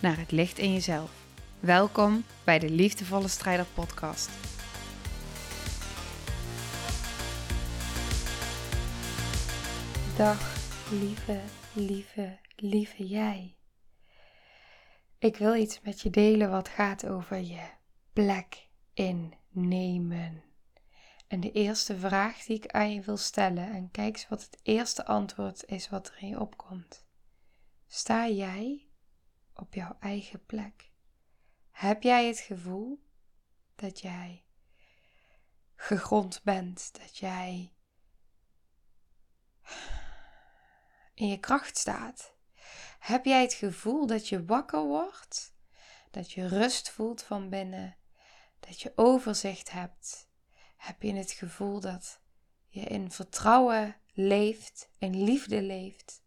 naar het licht in jezelf. Welkom bij de Liefdevolle Strijder Podcast. Dag, lieve, lieve, lieve jij. Ik wil iets met je delen wat gaat over je plek innemen. En de eerste vraag die ik aan je wil stellen, en kijk eens wat het eerste antwoord is wat er in je opkomt. Sta jij op jouw eigen plek? Heb jij het gevoel dat jij gegrond bent, dat jij in je kracht staat? Heb jij het gevoel dat je wakker wordt, dat je rust voelt van binnen, dat je overzicht hebt? Heb je het gevoel dat je in vertrouwen leeft, in liefde leeft?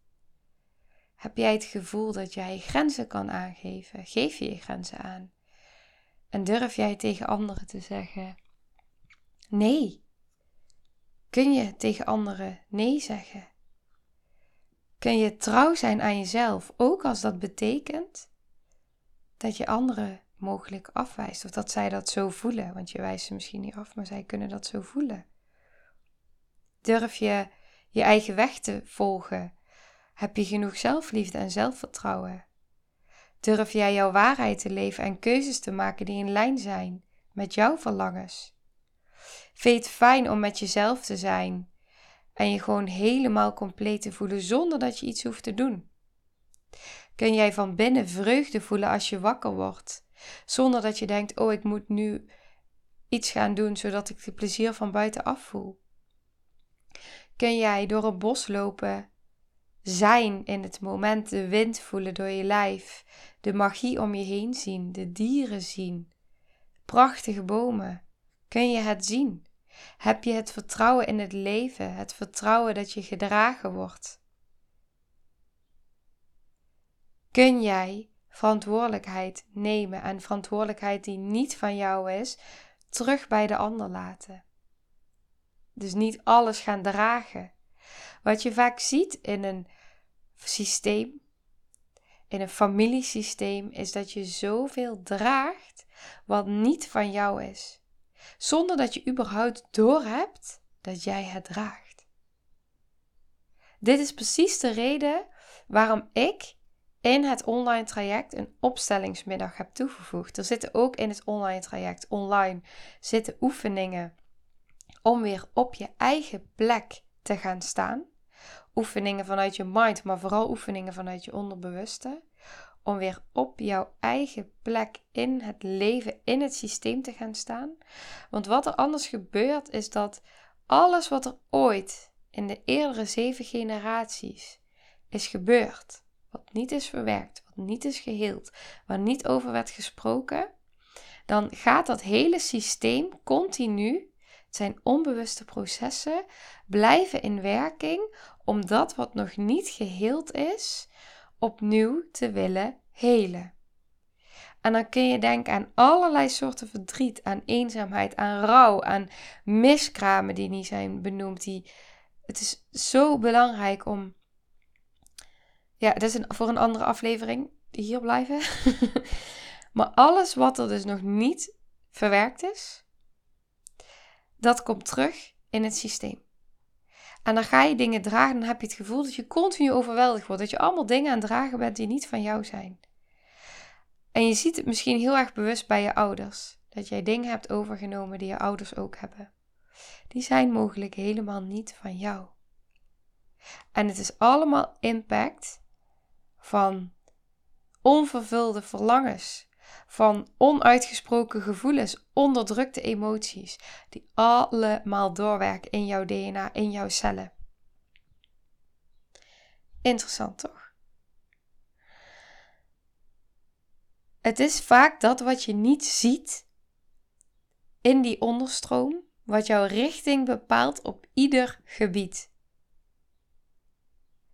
Heb jij het gevoel dat jij grenzen kan aangeven? Geef je je grenzen aan? En durf jij tegen anderen te zeggen: nee? Kun je tegen anderen nee zeggen? Kun je trouw zijn aan jezelf, ook als dat betekent dat je anderen mogelijk afwijst of dat zij dat zo voelen? Want je wijst ze misschien niet af, maar zij kunnen dat zo voelen. Durf je je eigen weg te volgen? Heb je genoeg zelfliefde en zelfvertrouwen? Durf jij jouw waarheid te leven en keuzes te maken die in lijn zijn met jouw verlangens? Vind je het fijn om met jezelf te zijn en je gewoon helemaal compleet te voelen zonder dat je iets hoeft te doen? Kun jij van binnen vreugde voelen als je wakker wordt, zonder dat je denkt: Oh, ik moet nu iets gaan doen zodat ik de plezier van buitenaf voel? Kun jij door een bos lopen zijn in het moment, de wind voelen door je lijf, de magie om je heen zien, de dieren zien, prachtige bomen. Kun je het zien? Heb je het vertrouwen in het leven, het vertrouwen dat je gedragen wordt? Kun jij verantwoordelijkheid nemen en verantwoordelijkheid die niet van jou is, terug bij de ander laten? Dus niet alles gaan dragen. Wat je vaak ziet in een systeem, in een familiesysteem, is dat je zoveel draagt wat niet van jou is. Zonder dat je überhaupt doorhebt dat jij het draagt. Dit is precies de reden waarom ik in het online traject een opstellingsmiddag heb toegevoegd. Er zitten ook in het online traject online zitten oefeningen om weer op je eigen plek te gaan staan oefeningen vanuit je mind, maar vooral oefeningen vanuit je onderbewuste. Om weer op jouw eigen plek in het leven, in het systeem te gaan staan. Want wat er anders gebeurt, is dat alles wat er ooit in de eerdere zeven generaties is gebeurd, wat niet is verwerkt, wat niet is geheeld, waar niet over werd gesproken, dan gaat dat hele systeem continu zijn onbewuste processen blijven in werking om dat wat nog niet geheeld is, opnieuw te willen helen. En dan kun je denken aan allerlei soorten verdriet, aan eenzaamheid, aan rouw, aan miskramen die niet zijn benoemd. Die... Het is zo belangrijk om. Ja, dat is een, voor een andere aflevering hier blijven. maar alles wat er dus nog niet verwerkt is, dat komt terug in het systeem. En dan ga je dingen dragen, dan heb je het gevoel dat je continu overweldigd wordt. Dat je allemaal dingen aan het dragen bent die niet van jou zijn. En je ziet het misschien heel erg bewust bij je ouders. Dat jij dingen hebt overgenomen die je ouders ook hebben. Die zijn mogelijk helemaal niet van jou. En het is allemaal impact van onvervulde verlangens, van onuitgesproken gevoelens, onderdrukte emoties, die allemaal doorwerken in jouw DNA, in jouw cellen. Interessant toch? het is vaak dat wat je niet ziet in die onderstroom, wat jouw richting bepaalt op ieder gebied.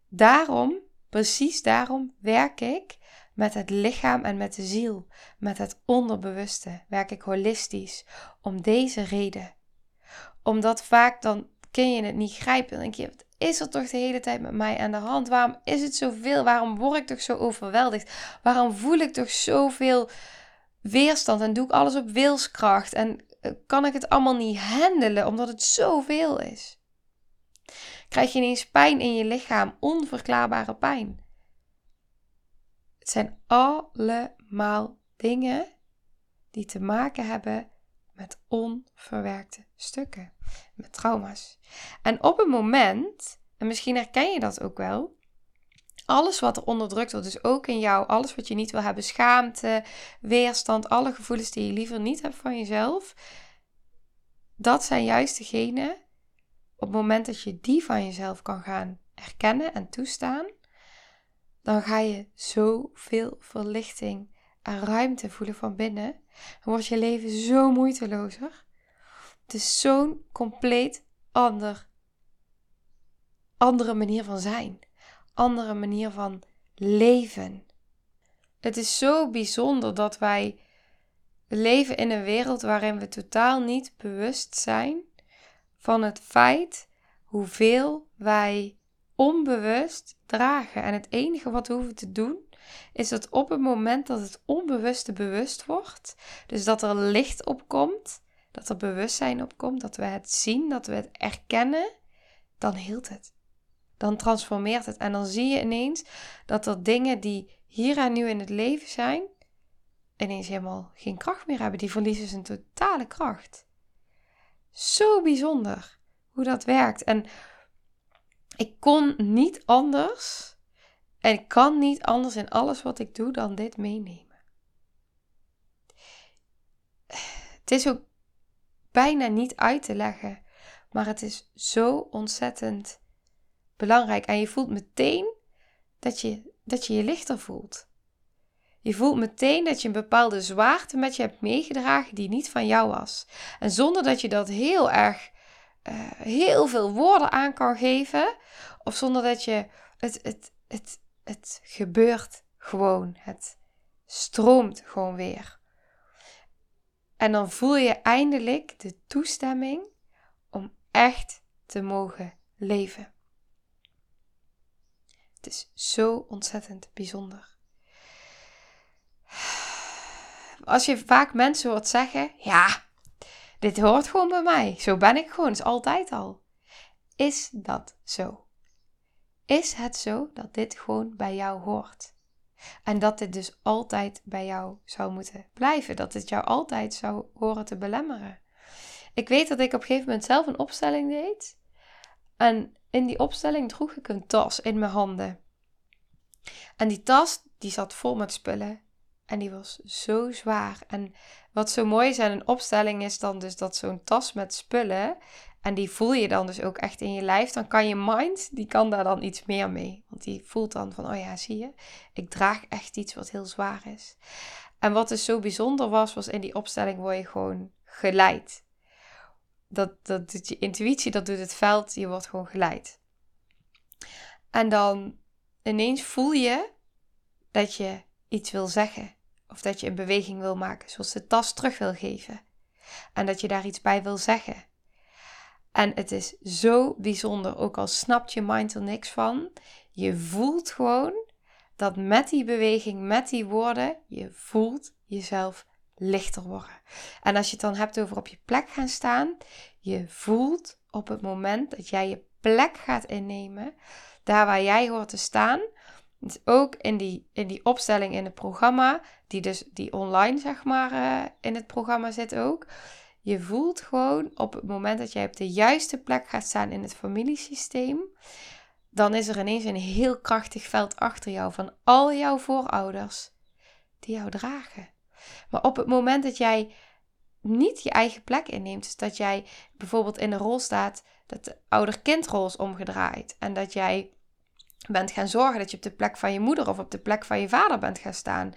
Daarom, precies daarom, werk ik met het lichaam en met de ziel, met het onderbewuste, werk ik holistisch, om deze reden. Omdat vaak dan kun je het niet grijpen. Dan denk je, wat is er toch de hele tijd met mij aan de hand? Waarom is het zoveel? Waarom word ik toch zo overweldigd? Waarom voel ik toch zoveel weerstand en doe ik alles op wilskracht? En eh, kan ik het allemaal niet handelen omdat het zoveel is? Krijg je ineens pijn in je lichaam, onverklaarbare pijn? Het zijn allemaal dingen die te maken hebben met onverwerkte stukken, met trauma's. En op een moment, en misschien herken je dat ook wel, alles wat er onderdrukt wordt, dus ook in jou, alles wat je niet wil hebben, schaamte, weerstand, alle gevoelens die je liever niet hebt van jezelf, dat zijn juist degene, op het moment dat je die van jezelf kan gaan erkennen en toestaan, dan ga je zoveel verlichting en ruimte voelen van binnen. Dan wordt je leven zo moeitelozer. Het is zo'n compleet ander, andere manier van zijn. Andere manier van leven. Het is zo bijzonder dat wij leven in een wereld waarin we totaal niet bewust zijn van het feit hoeveel wij onbewust dragen. En het enige wat we hoeven te doen, is dat op het moment dat het onbewuste bewust wordt, dus dat er licht opkomt, dat er bewustzijn opkomt, dat we het zien, dat we het erkennen, dan hield het. Dan transformeert het. En dan zie je ineens dat er dingen die hier en nu in het leven zijn, ineens helemaal geen kracht meer hebben. Die verliezen zijn totale kracht. Zo bijzonder hoe dat werkt. En ik kon niet anders en ik kan niet anders in alles wat ik doe dan dit meenemen. Het is ook bijna niet uit te leggen, maar het is zo ontzettend belangrijk. En je voelt meteen dat je dat je, je lichter voelt. Je voelt meteen dat je een bepaalde zwaarte met je hebt meegedragen die niet van jou was. En zonder dat je dat heel erg, uh, heel veel woorden aan kan geven, of zonder dat je het, het, het, het gebeurt gewoon. Het stroomt gewoon weer. En dan voel je eindelijk de toestemming om echt te mogen leven. Het is zo ontzettend bijzonder. Als je vaak mensen hoort zeggen: Ja, dit hoort gewoon bij mij. Zo ben ik gewoon, is altijd al. Is dat zo? Is het zo dat dit gewoon bij jou hoort? En dat dit dus altijd bij jou zou moeten blijven. Dat het jou altijd zou horen te belemmeren. Ik weet dat ik op een gegeven moment zelf een opstelling deed. En in die opstelling droeg ik een tas in mijn handen. En die tas die zat vol met spullen. En die was zo zwaar. En wat zo mooi is aan een opstelling is dan dus dat zo'n tas met spullen, en die voel je dan dus ook echt in je lijf. Dan kan je mind, die kan daar dan iets meer mee. Want die voelt dan van, oh ja, zie je, ik draag echt iets wat heel zwaar is. En wat dus zo bijzonder was, was in die opstelling word je gewoon geleid. Dat, dat doet je intuïtie, dat doet het veld, je wordt gewoon geleid. En dan ineens voel je dat je iets wil zeggen. Of dat je een beweging wil maken, zoals de tas terug wil geven. En dat je daar iets bij wil zeggen. En het is zo bijzonder, ook al snapt je mind er niks van. Je voelt gewoon dat met die beweging, met die woorden, je voelt jezelf lichter worden. En als je het dan hebt over op je plek gaan staan, je voelt op het moment dat jij je plek gaat innemen, daar waar jij hoort te staan. Dus ook in die, in die opstelling in het programma, die dus die online zeg maar uh, in het programma zit ook. Je voelt gewoon op het moment dat jij op de juiste plek gaat staan in het familiesysteem, dan is er ineens een heel krachtig veld achter jou van al jouw voorouders die jou dragen. Maar op het moment dat jij niet je eigen plek inneemt, dus dat jij bijvoorbeeld in de rol staat dat de ouder-kindrol is omgedraaid en dat jij bent gaan zorgen dat je op de plek van je moeder of op de plek van je vader bent gaan staan,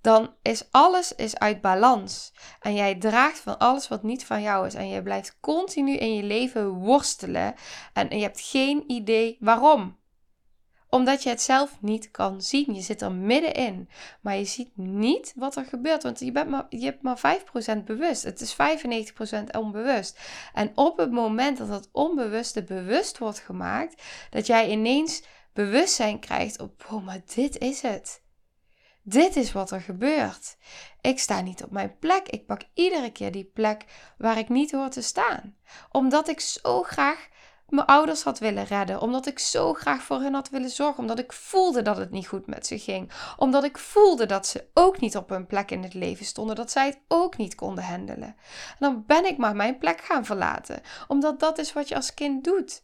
dan is alles is uit balans. En jij draagt van alles wat niet van jou is. En jij blijft continu in je leven worstelen. En je hebt geen idee waarom omdat je het zelf niet kan zien. Je zit er middenin. Maar je ziet niet wat er gebeurt. Want je, bent maar, je hebt maar 5% bewust. Het is 95% onbewust. En op het moment dat dat onbewuste bewust wordt gemaakt, dat jij ineens bewustzijn krijgt op, oh, maar dit is het. Dit is wat er gebeurt. Ik sta niet op mijn plek. Ik pak iedere keer die plek waar ik niet hoor te staan. Omdat ik zo graag mijn ouders had willen redden. Omdat ik zo graag voor hen had willen zorgen. Omdat ik voelde dat het niet goed met ze ging. Omdat ik voelde dat ze ook niet op hun plek in het leven stonden. Dat zij het ook niet konden handelen. En dan ben ik maar mijn plek gaan verlaten. Omdat dat is wat je als kind doet.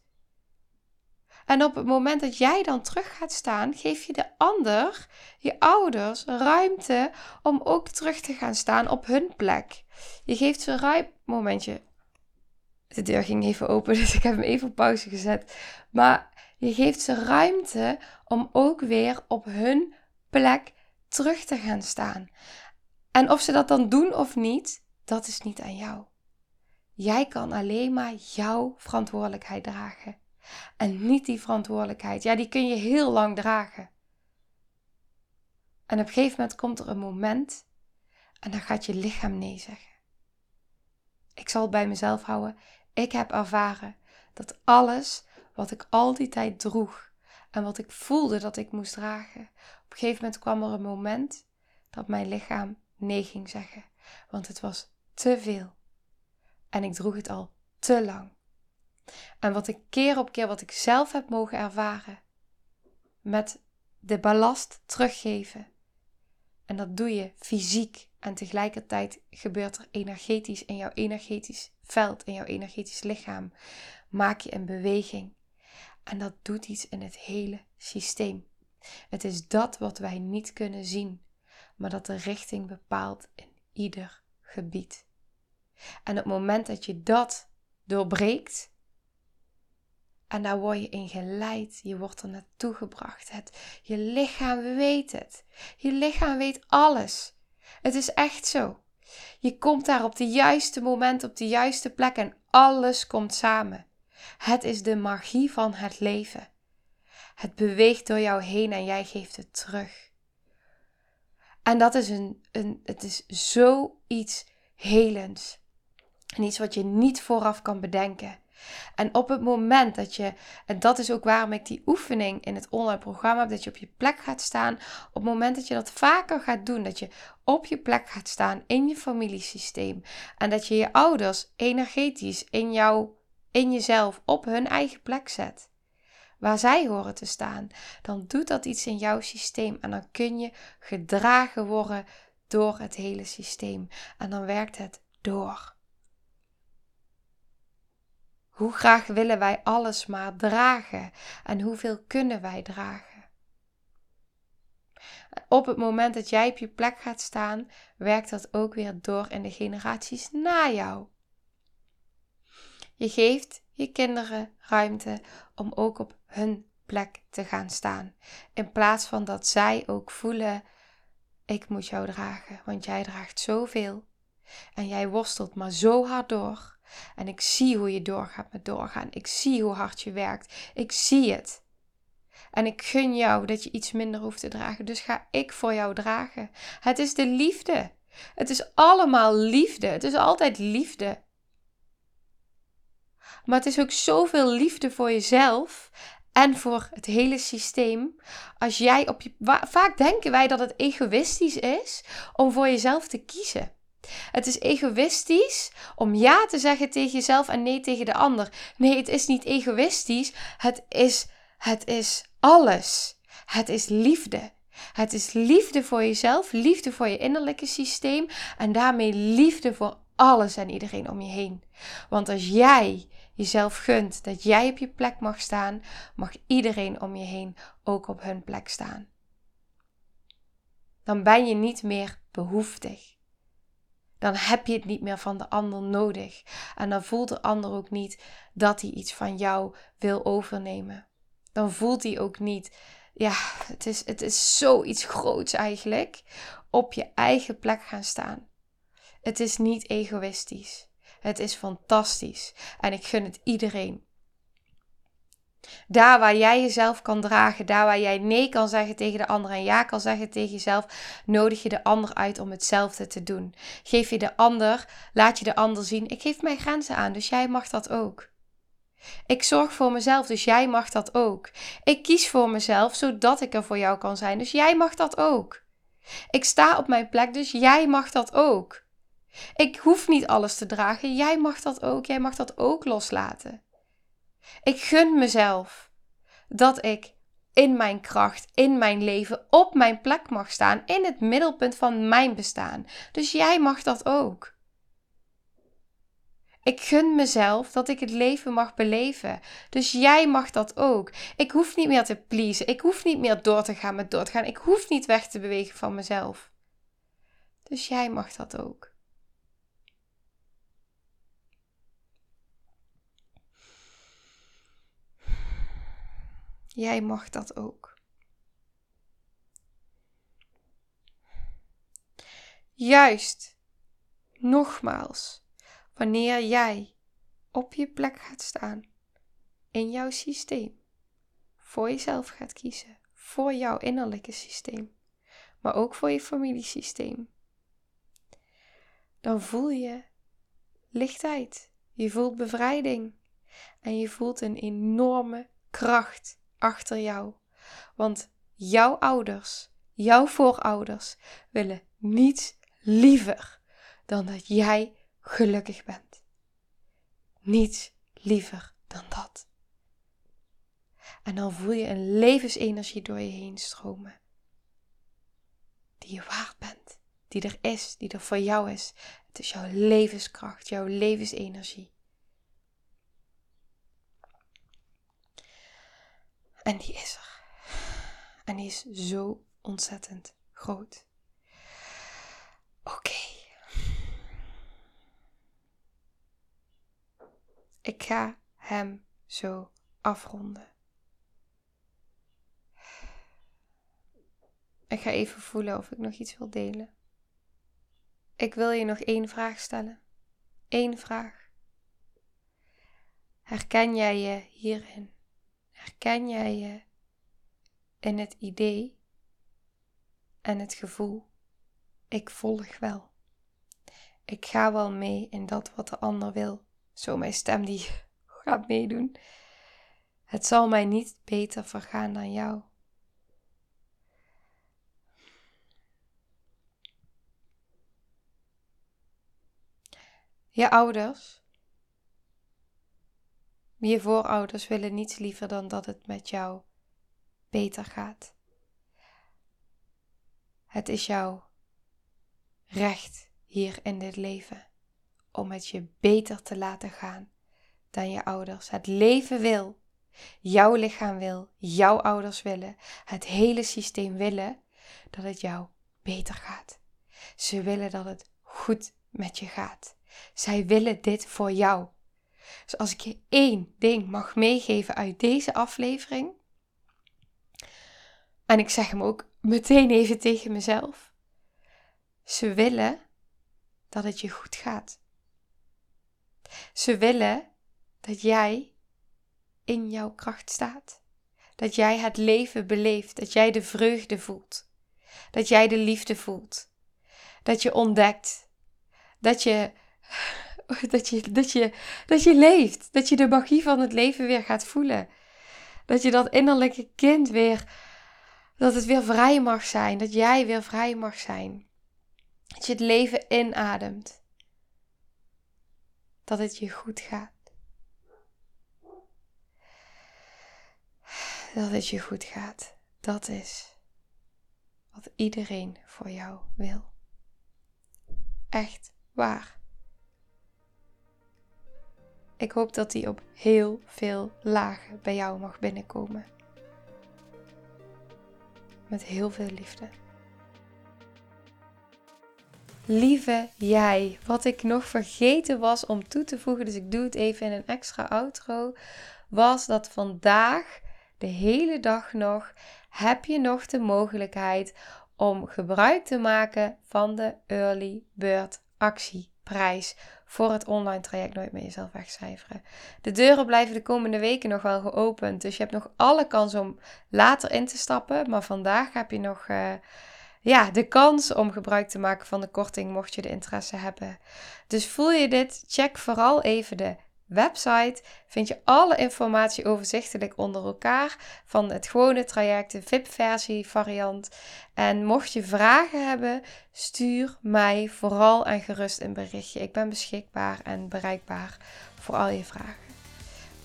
En op het moment dat jij dan terug gaat staan, geef je de ander, je ouders, ruimte om ook terug te gaan staan op hun plek. Je geeft ze ruimte. Momentje, de deur ging even open, dus ik heb hem even op pauze gezet. Maar je geeft ze ruimte om ook weer op hun plek terug te gaan staan. En of ze dat dan doen of niet, dat is niet aan jou. Jij kan alleen maar jouw verantwoordelijkheid dragen. En niet die verantwoordelijkheid. Ja, die kun je heel lang dragen. En op een gegeven moment komt er een moment en dan gaat je lichaam nee zeggen. Ik zal het bij mezelf houden. Ik heb ervaren dat alles wat ik al die tijd droeg en wat ik voelde dat ik moest dragen, op een gegeven moment kwam er een moment dat mijn lichaam nee ging zeggen. Want het was te veel. En ik droeg het al te lang. En wat ik keer op keer wat ik zelf heb mogen ervaren, met de ballast teruggeven. En dat doe je fysiek en tegelijkertijd gebeurt er energetisch in jouw energetisch veld, in jouw energetisch lichaam. Maak je een beweging. En dat doet iets in het hele systeem. Het is dat wat wij niet kunnen zien, maar dat de richting bepaalt in ieder gebied. En op het moment dat je dat doorbreekt, en daar word je in geleid. Je wordt er naartoe gebracht. Het, je lichaam weet het. Je lichaam weet alles. Het is echt zo. Je komt daar op de juiste moment, op de juiste plek en alles komt samen. Het is de magie van het leven. Het beweegt door jou heen en jij geeft het terug. En dat is een, een het is zoiets helends. En iets wat je niet vooraf kan bedenken. En op het moment dat je, en dat is ook waarom ik die oefening in het online programma heb, dat je op je plek gaat staan. Op het moment dat je dat vaker gaat doen, dat je op je plek gaat staan in je familiesysteem. En dat je je ouders energetisch in jou, in jezelf, op hun eigen plek zet. Waar zij horen te staan, dan doet dat iets in jouw systeem. En dan kun je gedragen worden door het hele systeem. En dan werkt het door. Hoe graag willen wij alles maar dragen en hoeveel kunnen wij dragen? Op het moment dat jij op je plek gaat staan, werkt dat ook weer door in de generaties na jou. Je geeft je kinderen ruimte om ook op hun plek te gaan staan. In plaats van dat zij ook voelen: ik moet jou dragen, want jij draagt zoveel. En jij worstelt maar zo hard door. En ik zie hoe je doorgaat met doorgaan. Ik zie hoe hard je werkt. Ik zie het. En ik gun jou dat je iets minder hoeft te dragen. Dus ga ik voor jou dragen. Het is de liefde. Het is allemaal liefde. Het is altijd liefde. Maar het is ook zoveel liefde voor jezelf en voor het hele systeem. Als jij op je. Vaak denken wij dat het egoïstisch is om voor jezelf te kiezen. Het is egoïstisch om ja te zeggen tegen jezelf en nee tegen de ander. Nee, het is niet egoïstisch. Het is, het is alles. Het is liefde. Het is liefde voor jezelf, liefde voor je innerlijke systeem en daarmee liefde voor alles en iedereen om je heen. Want als jij jezelf gunt dat jij op je plek mag staan, mag iedereen om je heen ook op hun plek staan. Dan ben je niet meer behoeftig dan heb je het niet meer van de ander nodig. En dan voelt de ander ook niet dat hij iets van jou wil overnemen. Dan voelt hij ook niet ja, het is, het is zoiets groots eigenlijk. Op je eigen plek gaan staan. Het is niet egoïstisch. Het is fantastisch. En ik gun het iedereen. Daar waar jij jezelf kan dragen, daar waar jij nee kan zeggen tegen de ander en ja kan zeggen tegen jezelf, nodig je de ander uit om hetzelfde te doen. Geef je de ander, laat je de ander zien, ik geef mijn grenzen aan, dus jij mag dat ook. Ik zorg voor mezelf, dus jij mag dat ook. Ik kies voor mezelf, zodat ik er voor jou kan zijn, dus jij mag dat ook. Ik sta op mijn plek, dus jij mag dat ook. Ik hoef niet alles te dragen, jij mag dat ook, jij mag dat ook loslaten. Ik gun mezelf dat ik in mijn kracht, in mijn leven, op mijn plek mag staan, in het middelpunt van mijn bestaan. Dus jij mag dat ook. Ik gun mezelf dat ik het leven mag beleven. Dus jij mag dat ook. Ik hoef niet meer te pleasen. Ik hoef niet meer door te gaan met doorgaan. Ik hoef niet weg te bewegen van mezelf. Dus jij mag dat ook. Jij mag dat ook. Juist, nogmaals, wanneer jij op je plek gaat staan, in jouw systeem, voor jezelf gaat kiezen, voor jouw innerlijke systeem, maar ook voor je familiesysteem, dan voel je lichtheid, je voelt bevrijding en je voelt een enorme kracht achter jou. Want jouw ouders, jouw voorouders willen niets liever dan dat jij gelukkig bent. Niets liever dan dat. En dan voel je een levensenergie door je heen stromen. Die je waard bent, die er is, die er voor jou is. Het is jouw levenskracht, jouw levensenergie. En die is er. En die is zo ontzettend groot. Oké. Ik ga hem zo afronden. Ik ga even voelen of ik nog iets wil delen. Ik wil je nog één vraag stellen. Eén vraag. Herken jij je hierin? Herken jij je in het idee en het gevoel: ik volg wel. Ik ga wel mee in dat wat de ander wil. Zo mijn stem die gaat meedoen. Het zal mij niet beter vergaan dan jou. Je ouders je voorouders willen niets liever dan dat het met jou beter gaat. Het is jouw recht hier in dit leven om het je beter te laten gaan dan je ouders. Het leven wil, jouw lichaam wil, jouw ouders willen, het hele systeem willen dat het jou beter gaat. Ze willen dat het goed met je gaat. Zij willen dit voor jou. Dus als ik je één ding mag meegeven uit deze aflevering, en ik zeg hem ook meteen even tegen mezelf, ze willen dat het je goed gaat. Ze willen dat jij in jouw kracht staat. Dat jij het leven beleeft, dat jij de vreugde voelt, dat jij de liefde voelt, dat je ontdekt, dat je dat je, dat, je, dat je leeft. Dat je de magie van het leven weer gaat voelen. Dat je dat innerlijke kind weer, dat het weer vrij mag zijn. Dat jij weer vrij mag zijn. Dat je het leven inademt. Dat het je goed gaat. Dat het je goed gaat. Dat is wat iedereen voor jou wil. Echt waar. Ik hoop dat die op heel veel lagen bij jou mag binnenkomen. Met heel veel liefde. Lieve jij, wat ik nog vergeten was om toe te voegen, dus ik doe het even in een extra outro, was dat vandaag de hele dag nog heb je nog de mogelijkheid om gebruik te maken van de Early Bird actieprijs voor het online traject Nooit meer jezelf wegcijferen. De deuren blijven de komende weken nog wel geopend, dus je hebt nog alle kans om later in te stappen. Maar vandaag heb je nog uh, ja, de kans om gebruik te maken van de korting, mocht je de interesse hebben. Dus voel je dit? Check vooral even de website vind je alle informatie overzichtelijk onder elkaar van het gewone traject, de VIP-versie variant. En mocht je vragen hebben, stuur mij vooral en gerust een berichtje. Ik ben beschikbaar en bereikbaar voor al je vragen.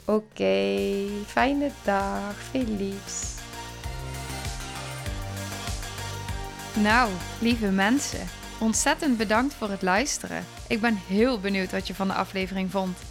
Oké, fijne dag, veel liefs. Nou, lieve mensen, ontzettend bedankt voor het luisteren. Ik ben heel benieuwd wat je van de aflevering vond